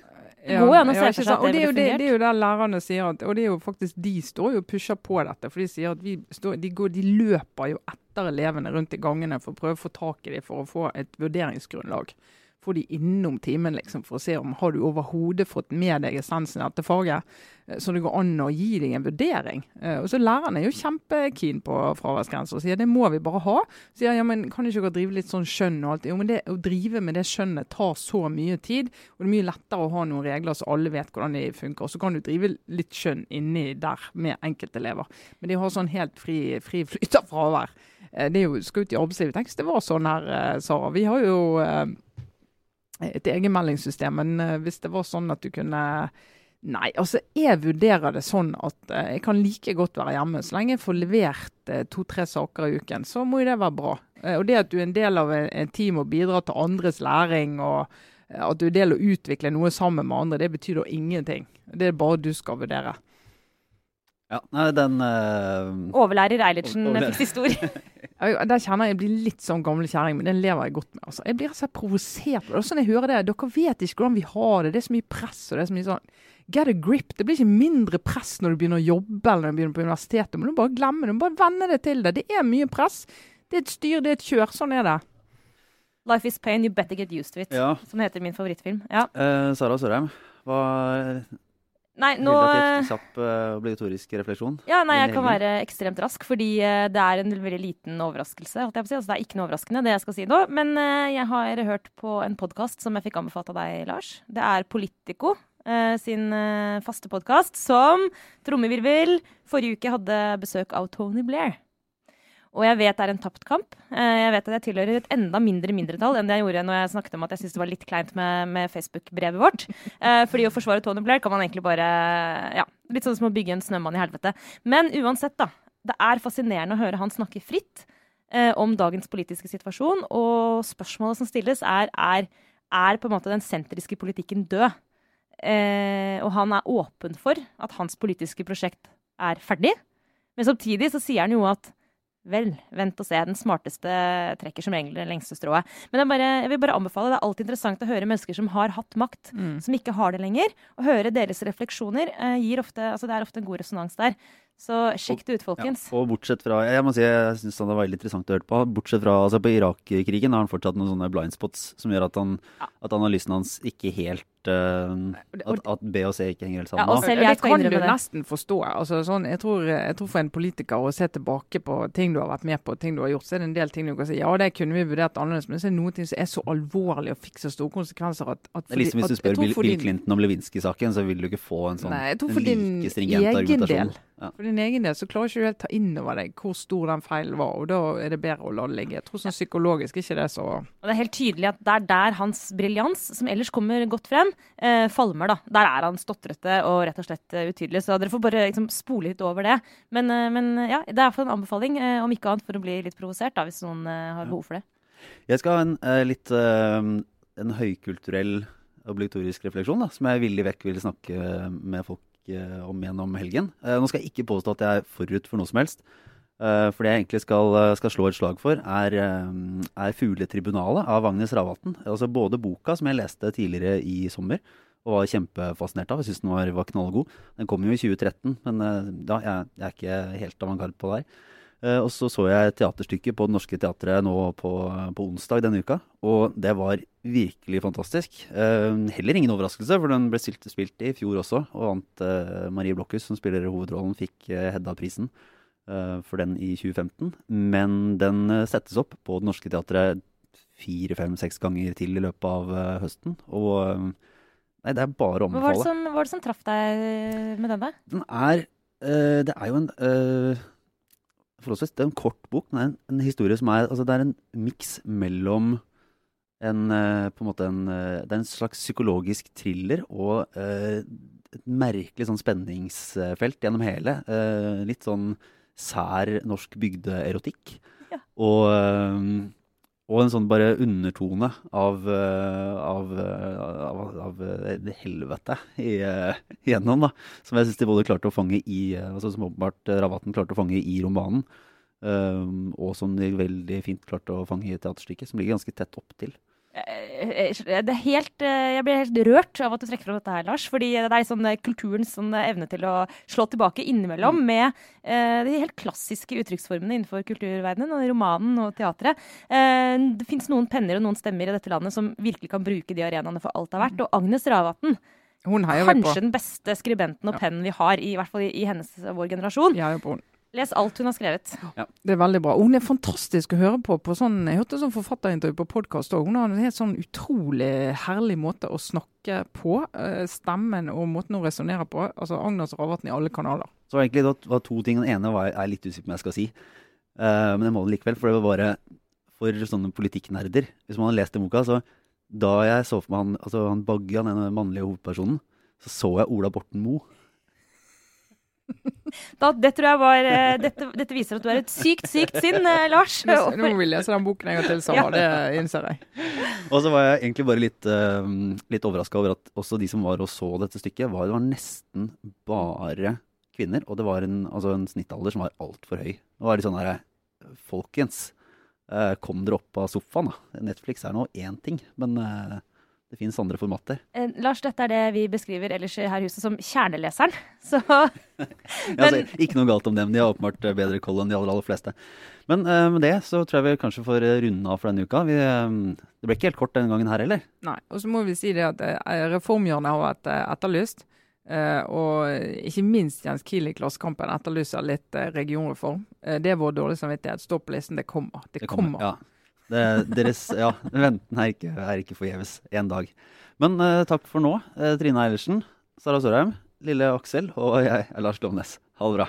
Speaker 3: Ja, an å se at
Speaker 2: det, det, er jo det, det er jo der lærerne sier at, Og det er jo faktisk de står jo og pusher på dette. For de sier at står, de, går, de løper jo etter etter elevene rundt i gangene for å prøve å få tak i dem for å få et vurderingsgrunnlag. Få de innom timen liksom, for å se om har du overhodet fått med deg essensen av dette faget. Eh, så det går an å gi deg en vurdering. Eh, og så Lærerne er jo kjempekeen på fraværsgrenser og sier det må vi bare ha. Sier ja, men kan ikke dere drive litt sånn skjønn og alt. Jo, men det, å drive med det skjønnet tar så mye tid. Og det er mye lettere å ha noen regler så alle vet hvordan de funker. Og så kan du drive litt skjønn inni der med enkeltelever. Men de har sånn helt fri, fri flyt av fravær. Eh, det er jo skal ut i arbeidslivet. Tenk hvis det var sånn her, eh, Sara. Vi har jo eh, et egenmeldingssystem, men hvis det var sånn at du kunne Nei, altså jeg vurderer det sånn at jeg kan like godt være hjemme. Så lenge jeg får levert to-tre saker i uken, så må jo det være bra. Og det at du er en del av en team og bidrar til andres læring, og at du er del av å utvikle noe sammen med andre, det betyr da ingenting. Det er bare du skal vurdere.
Speaker 1: Ja, nei, den uh,
Speaker 3: Overlærer Eilertsen fikk siste ord.
Speaker 2: Der kjenner jeg jeg blir litt sånn gamle kjerring, men den lever jeg godt med. Altså. Jeg blir så provosert Det det. Sånn jeg hører det, Dere vet ikke hvordan vi har det. Det er så mye press. og det er så mye sånn, Get a grip. Det blir ikke mindre press når du begynner å jobbe eller når du begynner på universitetet. Men du bare glemmer det. Du bare venne det til det. Det er mye press. Det er et styr, det er et kjør. Sånn er det.
Speaker 3: Life is pain, you better get used to it. Ja. Som heter min favorittfilm. Ja.
Speaker 1: Eh, Sara Sørheim, hva
Speaker 3: Nei, nå
Speaker 1: Relativt kjapp uh, obligatorisk refleksjon?
Speaker 3: Ja, nei, jeg kan være ekstremt rask, fordi uh, det er en veldig liten overraskelse. holdt jeg på å si. Altså, det er ikke noe overraskende, det jeg skal si nå. Men jeg har hørt på en podkast som jeg fikk anbefalt av deg, Lars. Det er Politico sin faste podkast, som trommevirvel forrige uke hadde besøk av Tony Blair. Og jeg vet det er en tapt kamp. Eh, jeg vet at jeg tilhører et enda mindre mindretall enn det jeg gjorde når jeg snakket om at jeg syntes det var litt kleint med, med Facebook-brevet vårt. Eh, fordi å forsvare Tony Blair kan man egentlig bare Ja, litt sånn som å bygge en snømann i helvete. Men uansett, da. Det er fascinerende å høre han snakke fritt eh, om dagens politiske situasjon. Og spørsmålet som stilles, er er, er på en måte den sentriske politikken død? Eh, og han er åpen for at hans politiske prosjekt er ferdig. Men samtidig så sier han jo at Vel, vent og se. Den smarteste trekker som regel det lengste strået. Men jeg, bare, jeg, vil bare anbefale, det er alltid interessant å høre mennesker som har hatt makt, mm. som ikke har det lenger. Å høre deres refleksjoner eh, gir ofte, altså det er ofte en god resonans der. Så sjekk det ut, folkens.
Speaker 1: Ja, og bortsett fra, Jeg må si, jeg syns det var veldig interessant å høre på. Bortsett fra altså på Irak-krigen har han fortsatt noen sånne blind spots som gjør at, han, ja. at analysen hans ikke helt uh, at, at, B og C ikke henger helt sammen.
Speaker 2: Ja, og selv jeg det kan du nesten forstå. Altså, sånn, jeg, tror, jeg, tror, For en politiker å se tilbake på ting du har vært med på, ting du har gjort, så er det en del ting du kan si ja, det kunne vi vurdert annerledes, men så er det noen ting som er så alvorlig og fikk så store konsekvenser at, at
Speaker 1: fordi, Det liksom Hvis du spør Bill, Bill Clinton om Lewinsky-saken, så vil du ikke få en sånn nei, like stringent argumentasjon.
Speaker 2: Del. Ja. For din egen del så klarer ikke du helt ta inn over deg hvor stor den feilen var, og da er det bedre å la det ligge. Jeg tror sånn psykologisk ikke det er så
Speaker 3: Og Det er helt tydelig at det er der hans briljans, som ellers kommer godt frem, eh, falmer. da. Der er han stotrete og rett og slett uh, utydelig, så dere får bare liksom, spole litt over det. Men, uh, men ja, det er iallfall en anbefaling, eh, om ikke annet for å bli litt provosert, da, hvis noen har behov for det.
Speaker 1: Jeg skal ha en litt en høykulturell obligatorisk refleksjon, da, som jeg villig vekk vil snakke med folk om gjennom helgen. Eh, nå skal jeg ikke påstå at jeg er forut for noe som helst. Uh, for det jeg egentlig skal, skal, slå et slag for, er, er 'Fugletribunalet' av Agnes Ravatn. Altså både boka, som jeg leste tidligere i sommer og var kjempefascinert av. Jeg syns den var, var knallgod. Den kom jo i 2013, men da, jeg, jeg, er ikke helt avantgarde på det her. Uh, og så så jeg teaterstykket på Det Norske Teatret nå på, på, onsdag denne uka, og det var virkelig fantastisk. Uh, heller ingen overraskelse, for den ble stilt, spilt i fjor også, og vant uh, Marie Blokhus, som spiller hovedrollen, fikk Hedda-prisen for den i 2015. Men den settes opp på Det Norske Teatret fire, fem, seks ganger til i løpet av høsten. Og nei, det er bare å anbefale.
Speaker 3: Hva var det som, som traff deg med den, da?
Speaker 1: Den er Det er jo en forholdsvis Det er en kort bok, men det er en, en historie som er altså Det er en miks mellom en, uh, på en måte en, uh, Det er en slags psykologisk thriller og uh, et merkelig sånn spenningsfelt gjennom hele. litt sånn sær norsk bygdeerotikk. Ja. Og, eh, og en sånn bare undertone av, eh, av, eh, av, av eh, det helvete eh, igjennom, da. Som jeg syns de både klarte å fange i eh, altså Som åpenbart Ravaten klarte å fange i romanen. Um, og som de veldig fint klarte å fange i teaterstykket, som ligger ganske tett opp
Speaker 3: Eh, eh, Det helt, eh, jeg blir helt rørt av at du trekker fram dette her, Lars. Fordi det er sånn kulturens sånn evne til å slå tilbake innimellom med eh, de helt klassiske uttrykksformene innenfor kulturverdenen, og romanen og teatret. Eh, det fins noen penner og noen stemmer i dette landet som virkelig kan bruke de arenaene for alt det er verdt. Og Agnes Ravatn, kanskje den beste skribenten og pennen vi har, i hvert fall i, i hennes vår generasjon.
Speaker 2: Jeg har jo på hun.
Speaker 3: Les alt hun har skrevet.
Speaker 2: Det er veldig bra. Hun er fantastisk å høre på. på sånn, jeg hørte sånn forfatterintervju på podkast òg. Hun har en helt sånn utrolig herlig måte å snakke på. Eh, Stemmen og måten hun resonnerer på. Altså Agnes Ravatn i alle kanaler.
Speaker 1: Så egentlig det var to ting. Den ene var jeg er litt usikker på om jeg skal si. Uh, men jeg må det likevel, for det var bare for sånne politikknerder. Hvis man har lest den boka, så da jeg så for meg han, altså han Bagge, han ene mannlige hovedpersonen, så så jeg Ola Borten Moe.
Speaker 3: Da, det tror jeg var, eh, dette, dette viser at du er et sykt, sykt sinn, eh, Lars.
Speaker 2: Nå, vil må vi lese den boken en gang til sammen. Det innser jeg.
Speaker 1: Og så var jeg egentlig bare litt, uh, litt overraska over at også de som var og så dette stykket, var, det var nesten bare kvinner. Og det var en, altså en snittalder som var altfor høy. Det var litt sånn her Folkens, uh, kom dere opp av sofaen, da. Netflix er nå én ting, men eh, det fins andre formater.
Speaker 3: Eh, Lars, dette er det vi beskriver ellers her i huset som kjerneleseren. Så
Speaker 1: Ja, altså, ikke noe galt om dem, de har åpenbart eh, bedre koll enn de aller, aller fleste. Men eh, med det så tror jeg vi kanskje får eh, runde av for denne uka. Vi, eh, det ble ikke helt kort denne gangen her heller.
Speaker 2: Nei. Og så må vi si det at eh, reformhjørnet har vært etterlyst. Eh, og ikke minst Jens Kiel i Klassekampen etterlyser litt eh, regionreform. Eh, det er vår dårlige samvittighet. Stå på listen, det kommer. Det, kommer.
Speaker 1: Ja. Det, deres ja, venten er ikke, er ikke forgjeves en dag. Men uh, takk for nå. Eh, Trine Eilertsen, Sara Sørheim, lille Aksel og jeg er Lars Glomnes. Ha det bra.